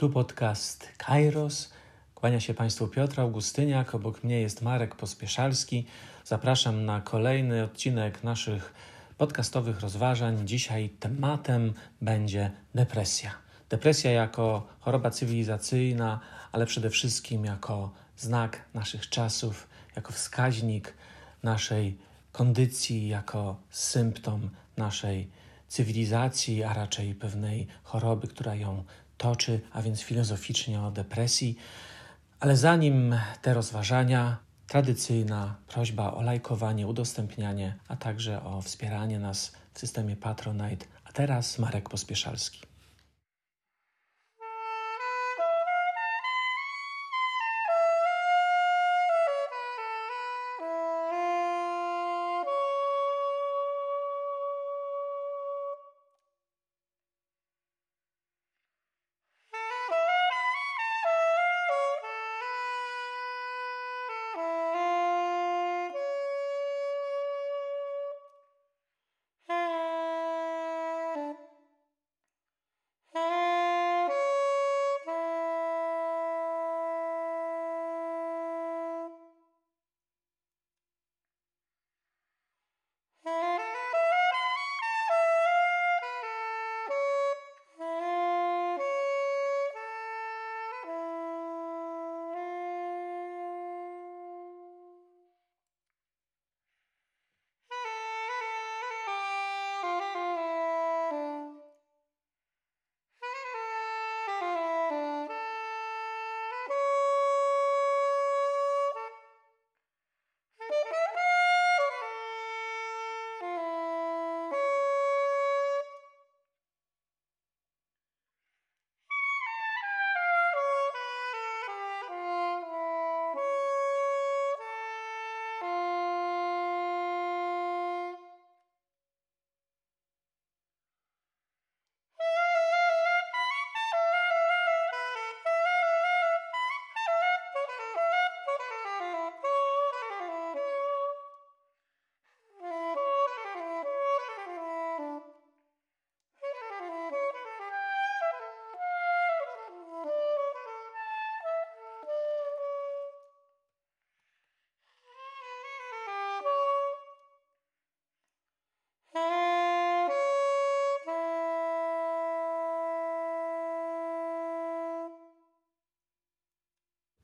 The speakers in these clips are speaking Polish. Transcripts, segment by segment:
Tu podcast Kairos. Kłania się Państwu Piotr Augustyniak, obok mnie jest Marek Pospieszalski. Zapraszam na kolejny odcinek naszych podcastowych rozważań. Dzisiaj tematem będzie depresja. Depresja jako choroba cywilizacyjna, ale przede wszystkim jako znak naszych czasów, jako wskaźnik naszej kondycji, jako symptom naszej cywilizacji, a raczej pewnej choroby, która ją toczy, a więc filozoficznie o depresji. Ale zanim te rozważania, tradycyjna prośba o lajkowanie, udostępnianie, a także o wspieranie nas w systemie Patronite. A teraz Marek Pospieszalski.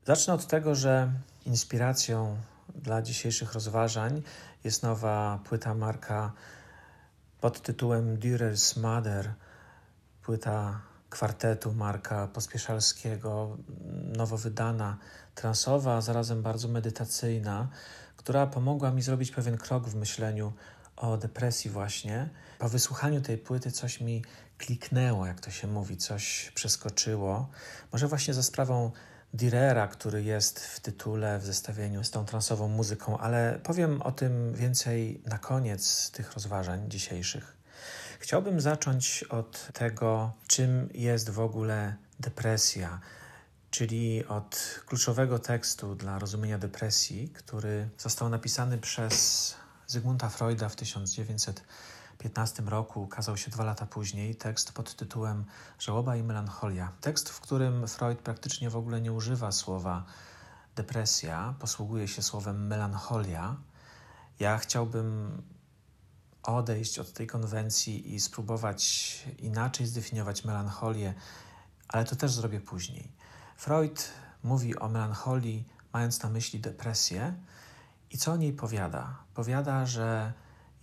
Zacznę od tego, że inspiracją dla dzisiejszych rozważań jest nowa płyta Marka pod tytułem Dürer's Mother, płyta kwartetu Marka Pospieszalskiego, nowo wydana, transowa, a zarazem bardzo medytacyjna, która pomogła mi zrobić pewien krok w myśleniu o depresji właśnie. Po wysłuchaniu tej płyty coś mi kliknęło, jak to się mówi, coś przeskoczyło. Może właśnie za sprawą Direra, który jest w tytule, w zestawieniu z tą transową muzyką, ale powiem o tym więcej na koniec tych rozważań dzisiejszych. Chciałbym zacząć od tego, czym jest w ogóle depresja, czyli od kluczowego tekstu dla rozumienia depresji, który został napisany przez Zygmunta Freuda w 1900 15 roku ukazał się dwa lata później tekst pod tytułem Żałoba i melancholia. Tekst, w którym Freud praktycznie w ogóle nie używa słowa depresja, posługuje się słowem melancholia. Ja chciałbym odejść od tej konwencji i spróbować inaczej zdefiniować melancholię, ale to też zrobię później. Freud mówi o melancholii, mając na myśli depresję, i co o niej powiada? Powiada, że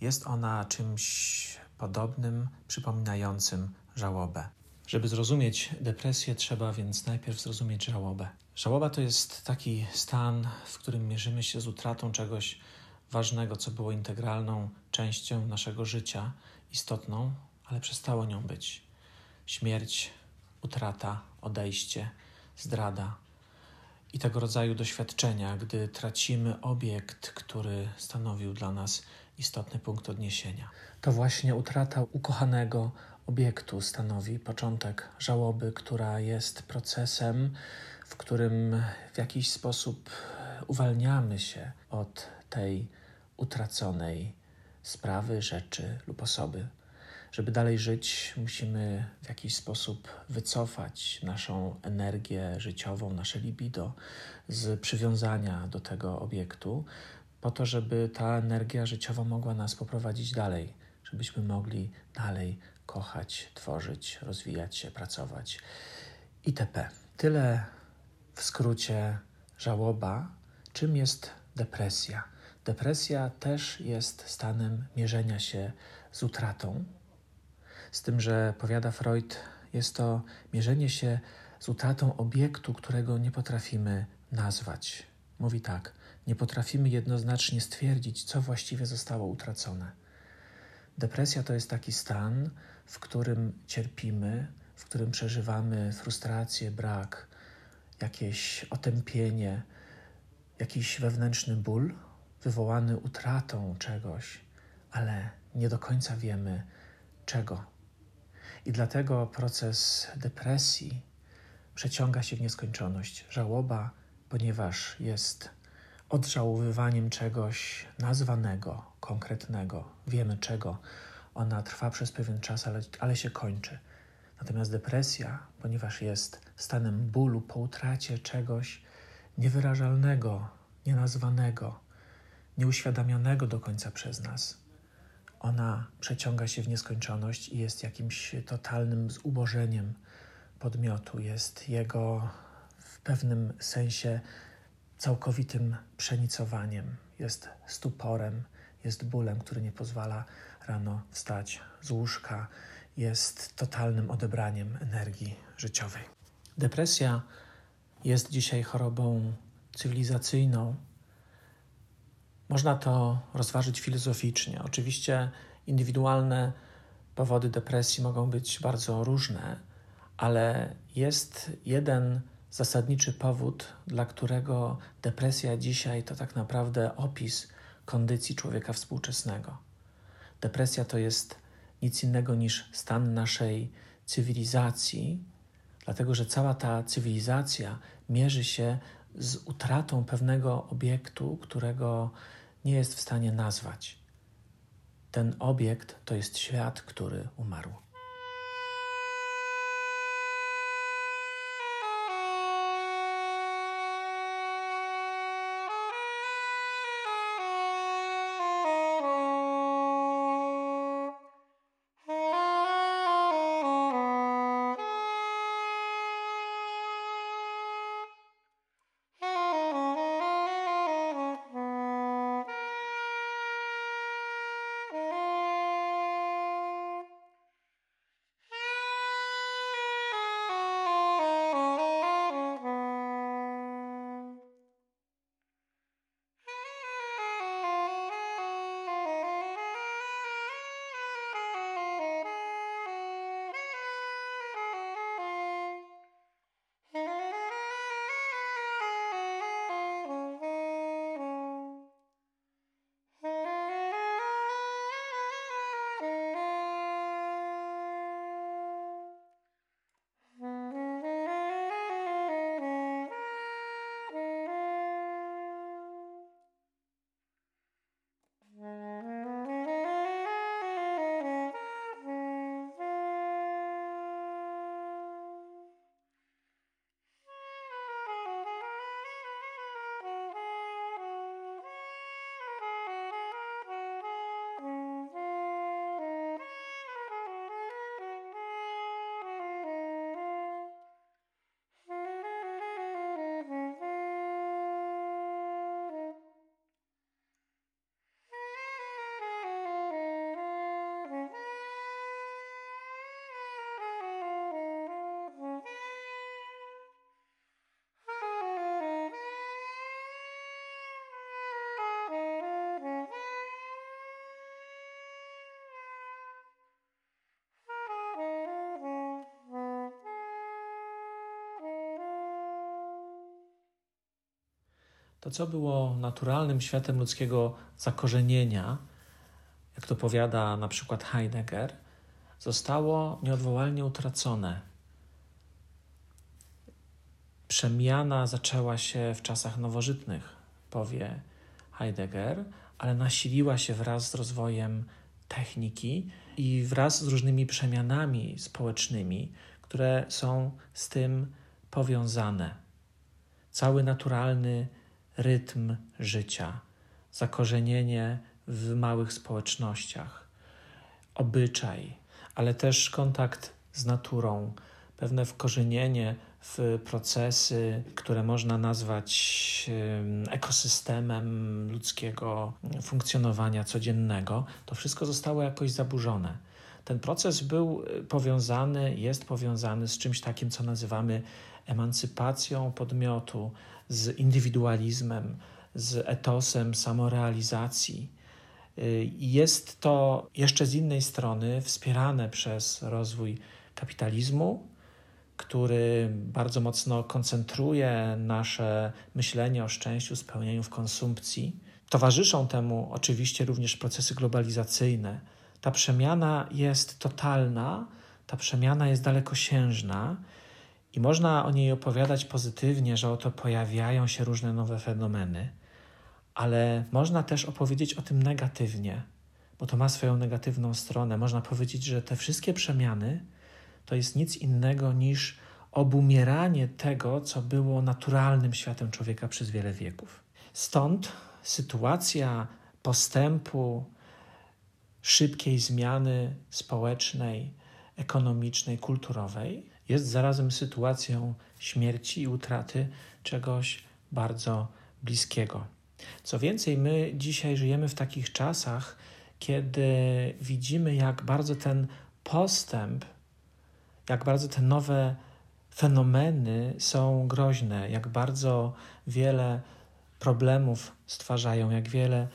jest ona czymś podobnym, przypominającym żałobę. Żeby zrozumieć depresję, trzeba więc najpierw zrozumieć żałobę. Żałoba to jest taki stan, w którym mierzymy się z utratą czegoś ważnego, co było integralną częścią naszego życia, istotną, ale przestało nią być. Śmierć, utrata, odejście, zdrada i tego rodzaju doświadczenia, gdy tracimy obiekt, który stanowił dla nas istotny punkt odniesienia. To właśnie utrata ukochanego obiektu stanowi początek żałoby, która jest procesem, w którym w jakiś sposób uwalniamy się od tej utraconej sprawy, rzeczy lub osoby. Żeby dalej żyć, musimy w jakiś sposób wycofać naszą energię życiową, nasze libido z przywiązania do tego obiektu, po to, żeby ta energia życiowa mogła nas poprowadzić dalej, żebyśmy mogli dalej kochać, tworzyć, rozwijać się, pracować itp. Tyle w skrócie żałoba. Czym jest depresja? Depresja też jest stanem mierzenia się z utratą, z tym, że powiada Freud, jest to mierzenie się z utratą obiektu, którego nie potrafimy nazwać. Mówi tak: nie potrafimy jednoznacznie stwierdzić, co właściwie zostało utracone. Depresja to jest taki stan, w którym cierpimy, w którym przeżywamy frustrację, brak, jakieś otępienie, jakiś wewnętrzny ból wywołany utratą czegoś, ale nie do końca wiemy czego. I dlatego proces depresji przeciąga się w nieskończoność. Żałoba, ponieważ jest odżałowywaniem czegoś nazwanego, konkretnego, wiemy czego. Ona trwa przez pewien czas, ale, ale się kończy. Natomiast depresja, ponieważ jest stanem bólu po utracie czegoś niewyrażalnego, nienazwanego, nieuświadamionego do końca przez nas, ona przeciąga się w nieskończoność i jest jakimś totalnym zubożeniem podmiotu, jest jego w pewnym sensie całkowitym przenicowaniem, jest stuporem, jest bólem, który nie pozwala rano wstać z łóżka, jest totalnym odebraniem energii życiowej. Depresja jest dzisiaj chorobą cywilizacyjną. Można to rozważyć filozoficznie. Oczywiście indywidualne powody depresji mogą być bardzo różne, ale jest jeden zasadniczy powód, dla którego depresja dzisiaj to tak naprawdę opis kondycji człowieka współczesnego. Depresja to jest nic innego niż stan naszej cywilizacji, dlatego że cała ta cywilizacja mierzy się z utratą pewnego obiektu, którego nie jest w stanie nazwać. Ten obiekt to jest świat, który umarł. To, co było naturalnym światem ludzkiego zakorzenienia, jak to powiada na przykład Heidegger, zostało nieodwołalnie utracone. Przemiana zaczęła się w czasach nowożytnych, powie Heidegger, ale nasiliła się wraz z rozwojem techniki i wraz z różnymi przemianami społecznymi, które są z tym powiązane. Cały naturalny rytm życia, zakorzenienie w małych społecznościach, obyczaj, ale też kontakt z naturą, pewne wkorzenienie w procesy, które można nazwać ekosystemem ludzkiego funkcjonowania codziennego, to wszystko zostało jakoś zaburzone. Ten proces był e, powiązany, jest powiązany z czymś takim, co nazywamy emancypacją podmiotu, z indywidualizmem, z etosem samorealizacji. E, jest to jeszcze z innej strony wspierane przez rozwój kapitalizmu, który bardzo mocno koncentruje nasze myślenie o szczęściu, spełnieniu w konsumpcji. Towarzyszą temu oczywiście również procesy globalizacyjne. Ta przemiana jest totalna, ta przemiana jest dalekosiężna i można o niej opowiadać pozytywnie, że oto pojawiają się różne nowe fenomeny, ale można też opowiedzieć o tym negatywnie, bo to ma swoją negatywną stronę. Można powiedzieć, że te wszystkie przemiany to jest nic innego niż obumieranie tego, co było naturalnym światem człowieka przez wiele wieków. Stąd sytuacja postępu, szybkiej zmiany społecznej, ekonomicznej, kulturowej jest zarazem sytuacją śmierci i utraty czegoś bardzo bliskiego. Co więcej, my dzisiaj żyjemy w takich czasach, kiedy widzimy, jak bardzo ten postęp jak bardzo te nowe fenomeny są groźne, jak bardzo wiele problemów stwarzają, jak wiele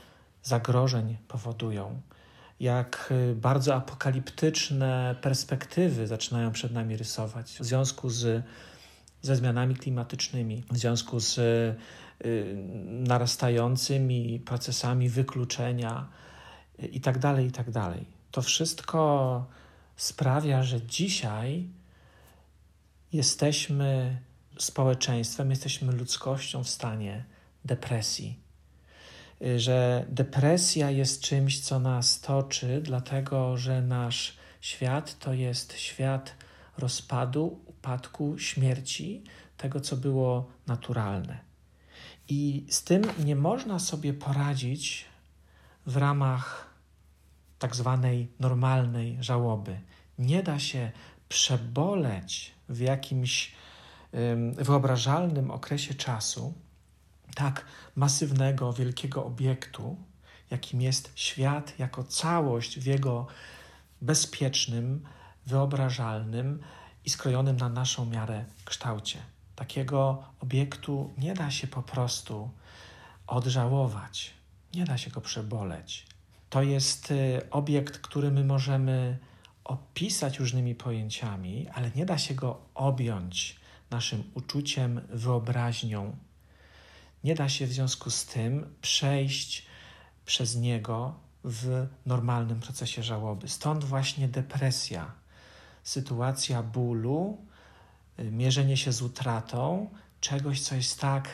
zagrożeń powodują, jak y, bardzo apokaliptyczne perspektywy zaczynają przed nami rysować w związku z, ze zmianami klimatycznymi, w związku z y, narastającymi procesami wykluczenia y, itd., tak itd. Tak to wszystko sprawia, że dzisiaj jesteśmy społeczeństwem, jesteśmy ludzkością w stanie depresji. Że depresja jest czymś, co nas toczy, dlatego że nasz świat to jest świat rozpadu, upadku, śmierci, tego, co było naturalne. I z tym nie można sobie poradzić w ramach tak zwanej normalnej żałoby. Nie da się przeboleć w jakimś wyobrażalnym okresie czasu tak masywnego, wielkiego obiektu, jakim jest świat jako całość w jego bezpiecznym, wyobrażalnym i skrojonym na naszą miarę kształcie. Takiego obiektu nie da się po prostu odżałować, nie da się go przeboleć. To jest y, obiekt, który my możemy opisać różnymi pojęciami, ale nie da się go objąć naszym uczuciem, wyobraźnią. Nie da się w związku z tym przejść przez niego w normalnym procesie żałoby. Stąd właśnie depresja, sytuacja bólu, y, mierzenie się z utratą czegoś, co jest tak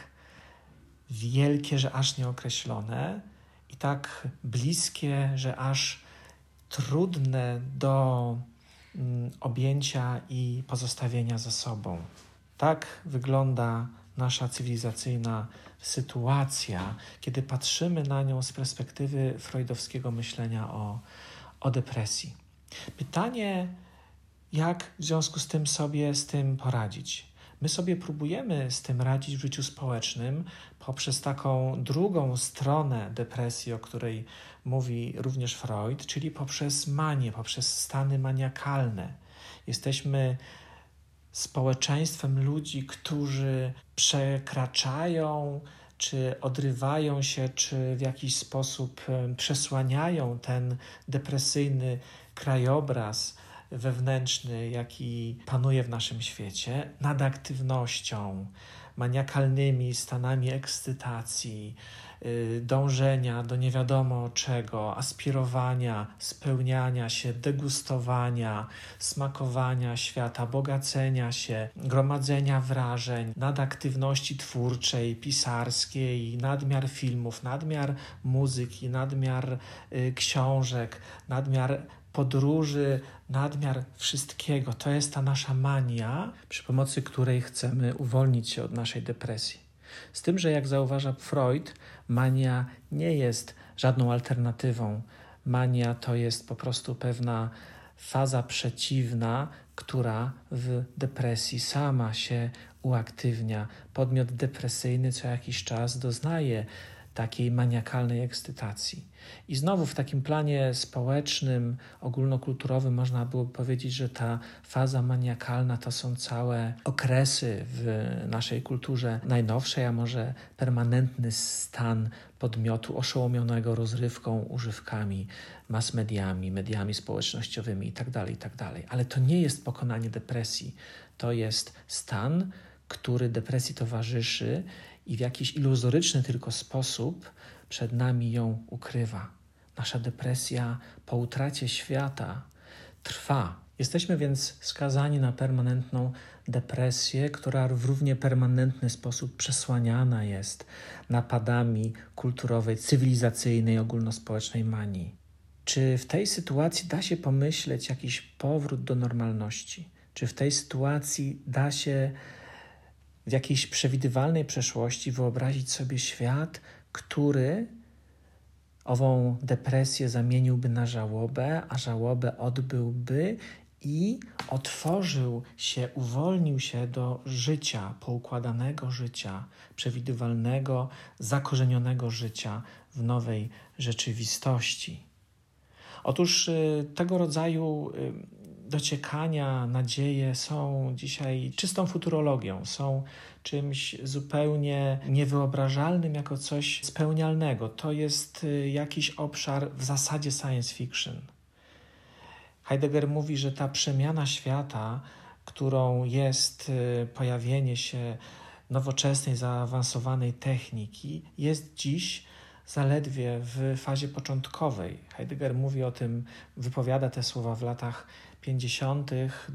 wielkie, że aż nieokreślone i tak bliskie, że aż trudne do mm, objęcia i pozostawienia za sobą. Tak wygląda nasza cywilizacyjna sytuacja, kiedy patrzymy na nią z perspektywy freudowskiego myślenia o, o depresji. Pytanie, jak w związku z tym sobie z tym poradzić? My sobie próbujemy z tym radzić w życiu społecznym poprzez taką drugą stronę depresji, o której mówi również Freud, czyli poprzez manię, poprzez stany maniakalne. Jesteśmy społeczeństwem ludzi, którzy przekraczają, czy odrywają się, czy w jakiś sposób przesłaniają ten depresyjny krajobraz wewnętrzny, jaki panuje w naszym świecie, nadaktywnością, maniakalnymi stanami ekscytacji, dążenia do nie wiadomo czego, aspirowania, spełniania się, degustowania, smakowania świata, bogacenia się, gromadzenia wrażeń, nadaktywności twórczej, pisarskiej, nadmiar filmów, nadmiar muzyki, nadmiar y, książek, nadmiar podróży, nadmiar wszystkiego. To jest ta nasza mania, przy pomocy której chcemy uwolnić się od naszej depresji. Z tym, że jak zauważa Freud, mania nie jest żadną alternatywą. Mania to jest po prostu pewna faza przeciwna, która w depresji sama się uaktywnia. Podmiot depresyjny co jakiś czas doznaje takiej maniakalnej ekscytacji. I znowu w takim planie społecznym, ogólnokulturowym można byłoby powiedzieć, że ta faza maniakalna to są całe okresy w naszej kulturze najnowszej, a może permanentny stan podmiotu oszołomionego rozrywką, używkami, mass mediami, mediami społecznościowymi itd., tak itd. Tak Ale to nie jest pokonanie depresji. To jest stan, który depresji towarzyszy i w jakiś iluzoryczny tylko sposób przed nami ją ukrywa. Nasza depresja po utracie świata trwa. Jesteśmy więc skazani na permanentną depresję, która w równie permanentny sposób przesłaniana jest napadami kulturowej, cywilizacyjnej, ogólnospołecznej manii. Czy w tej sytuacji da się pomyśleć jakiś powrót do normalności? Czy w tej sytuacji da się w jakiejś przewidywalnej przeszłości wyobrazić sobie świat, który ową depresję zamieniłby na żałobę, a żałobę odbyłby i otworzył się, uwolnił się do życia, poukładanego życia, przewidywalnego, zakorzenionego życia w nowej rzeczywistości. Otóż y, tego rodzaju y, dociekania, nadzieje są dzisiaj czystą futurologią, są czymś zupełnie niewyobrażalnym jako coś spełnialnego. To jest y, jakiś obszar w zasadzie science fiction. Heidegger mówi, że ta przemiana świata, którą jest y, pojawienie się nowoczesnej, zaawansowanej techniki, jest dziś zaledwie w fazie początkowej. Heidegger mówi o tym, wypowiada te słowa w latach 50.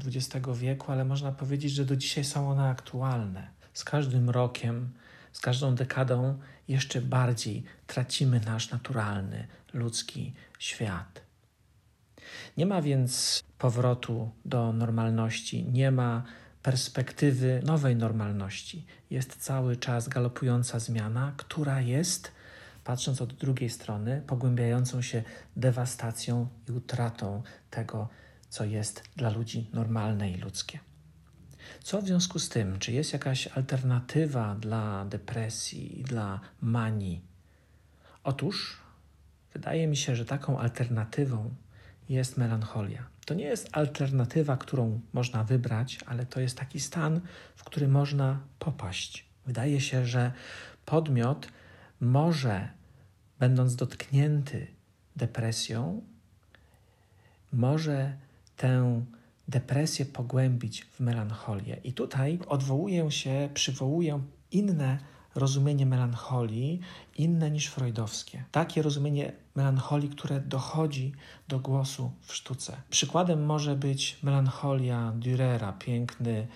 XX wieku, ale można powiedzieć, że do dzisiaj są one aktualne. Z każdym rokiem, z każdą dekadą jeszcze bardziej tracimy nasz naturalny, ludzki świat. Nie ma więc powrotu do normalności, nie ma perspektywy nowej normalności. Jest cały czas galopująca zmiana, która jest, patrząc od drugiej strony, pogłębiającą się dewastacją i utratą tego, co jest dla ludzi normalne i ludzkie. Co w związku z tym? Czy jest jakaś alternatywa dla depresji i dla manii? Otóż wydaje mi się, że taką alternatywą jest melancholia. To nie jest alternatywa, którą można wybrać, ale to jest taki stan, w który można popaść. Wydaje się, że podmiot może, będąc dotknięty depresją, może tę depresję pogłębić w melancholię. I tutaj odwołuję się, przywołuję inne rozumienie melancholii, inne niż freudowskie. Takie rozumienie melancholii, które dochodzi do głosu w sztuce. Przykładem może być melancholia Dürera, piękny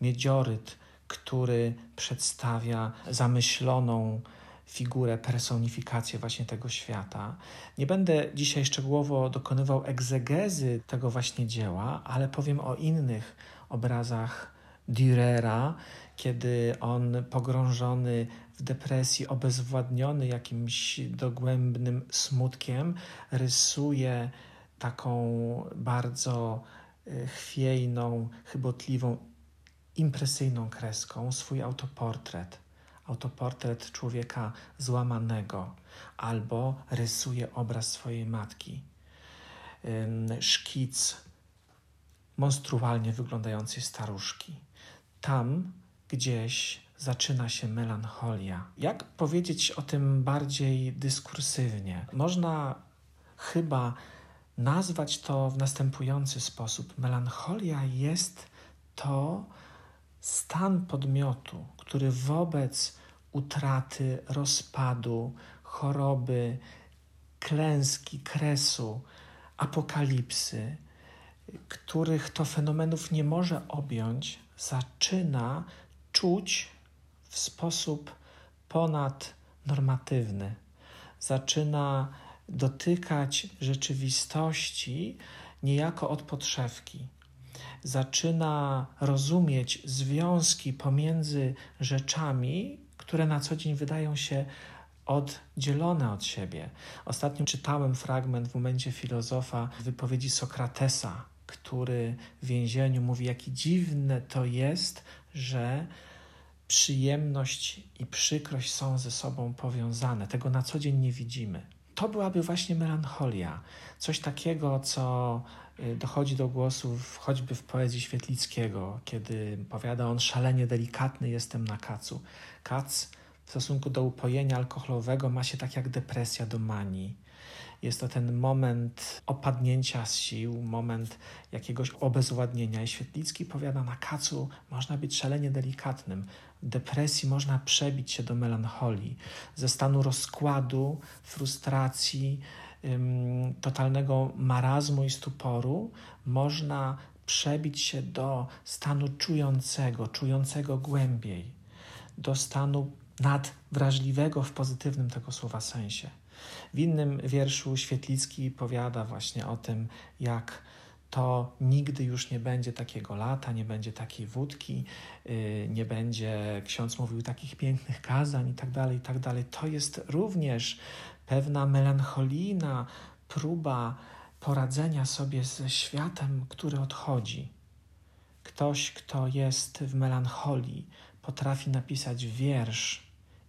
miedzioryt, który przedstawia zamyśloną figurę, personifikację właśnie tego świata. Nie będę dzisiaj szczegółowo dokonywał egzegezy tego właśnie dzieła, ale powiem o innych obrazach Dürera, kiedy on pogrążony w depresji, obezwładniony jakimś dogłębnym smutkiem, rysuje taką bardzo e, chwiejną, chybotliwą, impresyjną kreską swój autoportret autoportret człowieka złamanego, albo rysuje obraz swojej matki. Szkic monstrualnie wyglądającej staruszki. Tam gdzieś zaczyna się melancholia. Jak powiedzieć o tym bardziej dyskursywnie? Można chyba nazwać to w następujący sposób. Melancholia jest to stan podmiotu, który wobec utraty, rozpadu, choroby, klęski, kresu, apokalipsy, których to fenomenów nie może objąć, zaczyna czuć w sposób ponadnormatywny. Zaczyna dotykać rzeczywistości niejako od podszewki. Zaczyna rozumieć związki pomiędzy rzeczami, które na co dzień wydają się oddzielone od siebie. Ostatnio czytałem fragment w momencie filozofa wypowiedzi Sokratesa, który w więzieniu mówi, jaki dziwne to jest, że przyjemność i przykrość są ze sobą powiązane. Tego na co dzień nie widzimy. To byłaby właśnie melancholia. Coś takiego, co dochodzi do głosu choćby w poezji Świetlickiego, kiedy powiada on szalenie delikatny jestem na kacu. Kac w stosunku do upojenia alkoholowego ma się tak jak depresja do manii. Jest to ten moment opadnięcia z sił, moment jakiegoś obezwładnienia. I Świetlicki powiada, na kacu można być szalenie delikatnym. Depresji można przebić się do melancholii, ze stanu rozkładu, frustracji, totalnego marazmu i stuporu można przebić się do stanu czującego, czującego głębiej, do stanu nadwrażliwego w pozytywnym tego słowa sensie. W innym wierszu Świetlicki powiada właśnie o tym, jak to nigdy już nie będzie takiego lata, nie będzie takiej wódki, yy, nie będzie, ksiądz mówił, takich pięknych kazań i tak dalej, i tak. To jest również pewna melancholijna próba poradzenia sobie ze światem, który odchodzi. Ktoś, kto jest w melancholii, potrafi napisać wiersz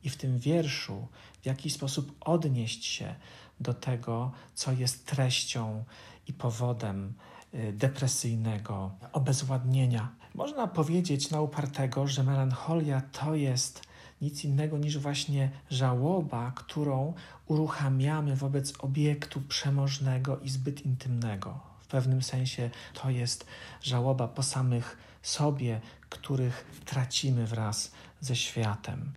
i w tym wierszu w jakiś sposób odnieść się do tego, co jest treścią i powodem y, depresyjnego obezwładnienia. Można powiedzieć na upartego, że melancholia to jest nic innego niż właśnie żałoba, którą uruchamiamy wobec obiektu przemożnego i zbyt intymnego. W pewnym sensie to jest żałoba po samych sobie, których tracimy wraz ze światem.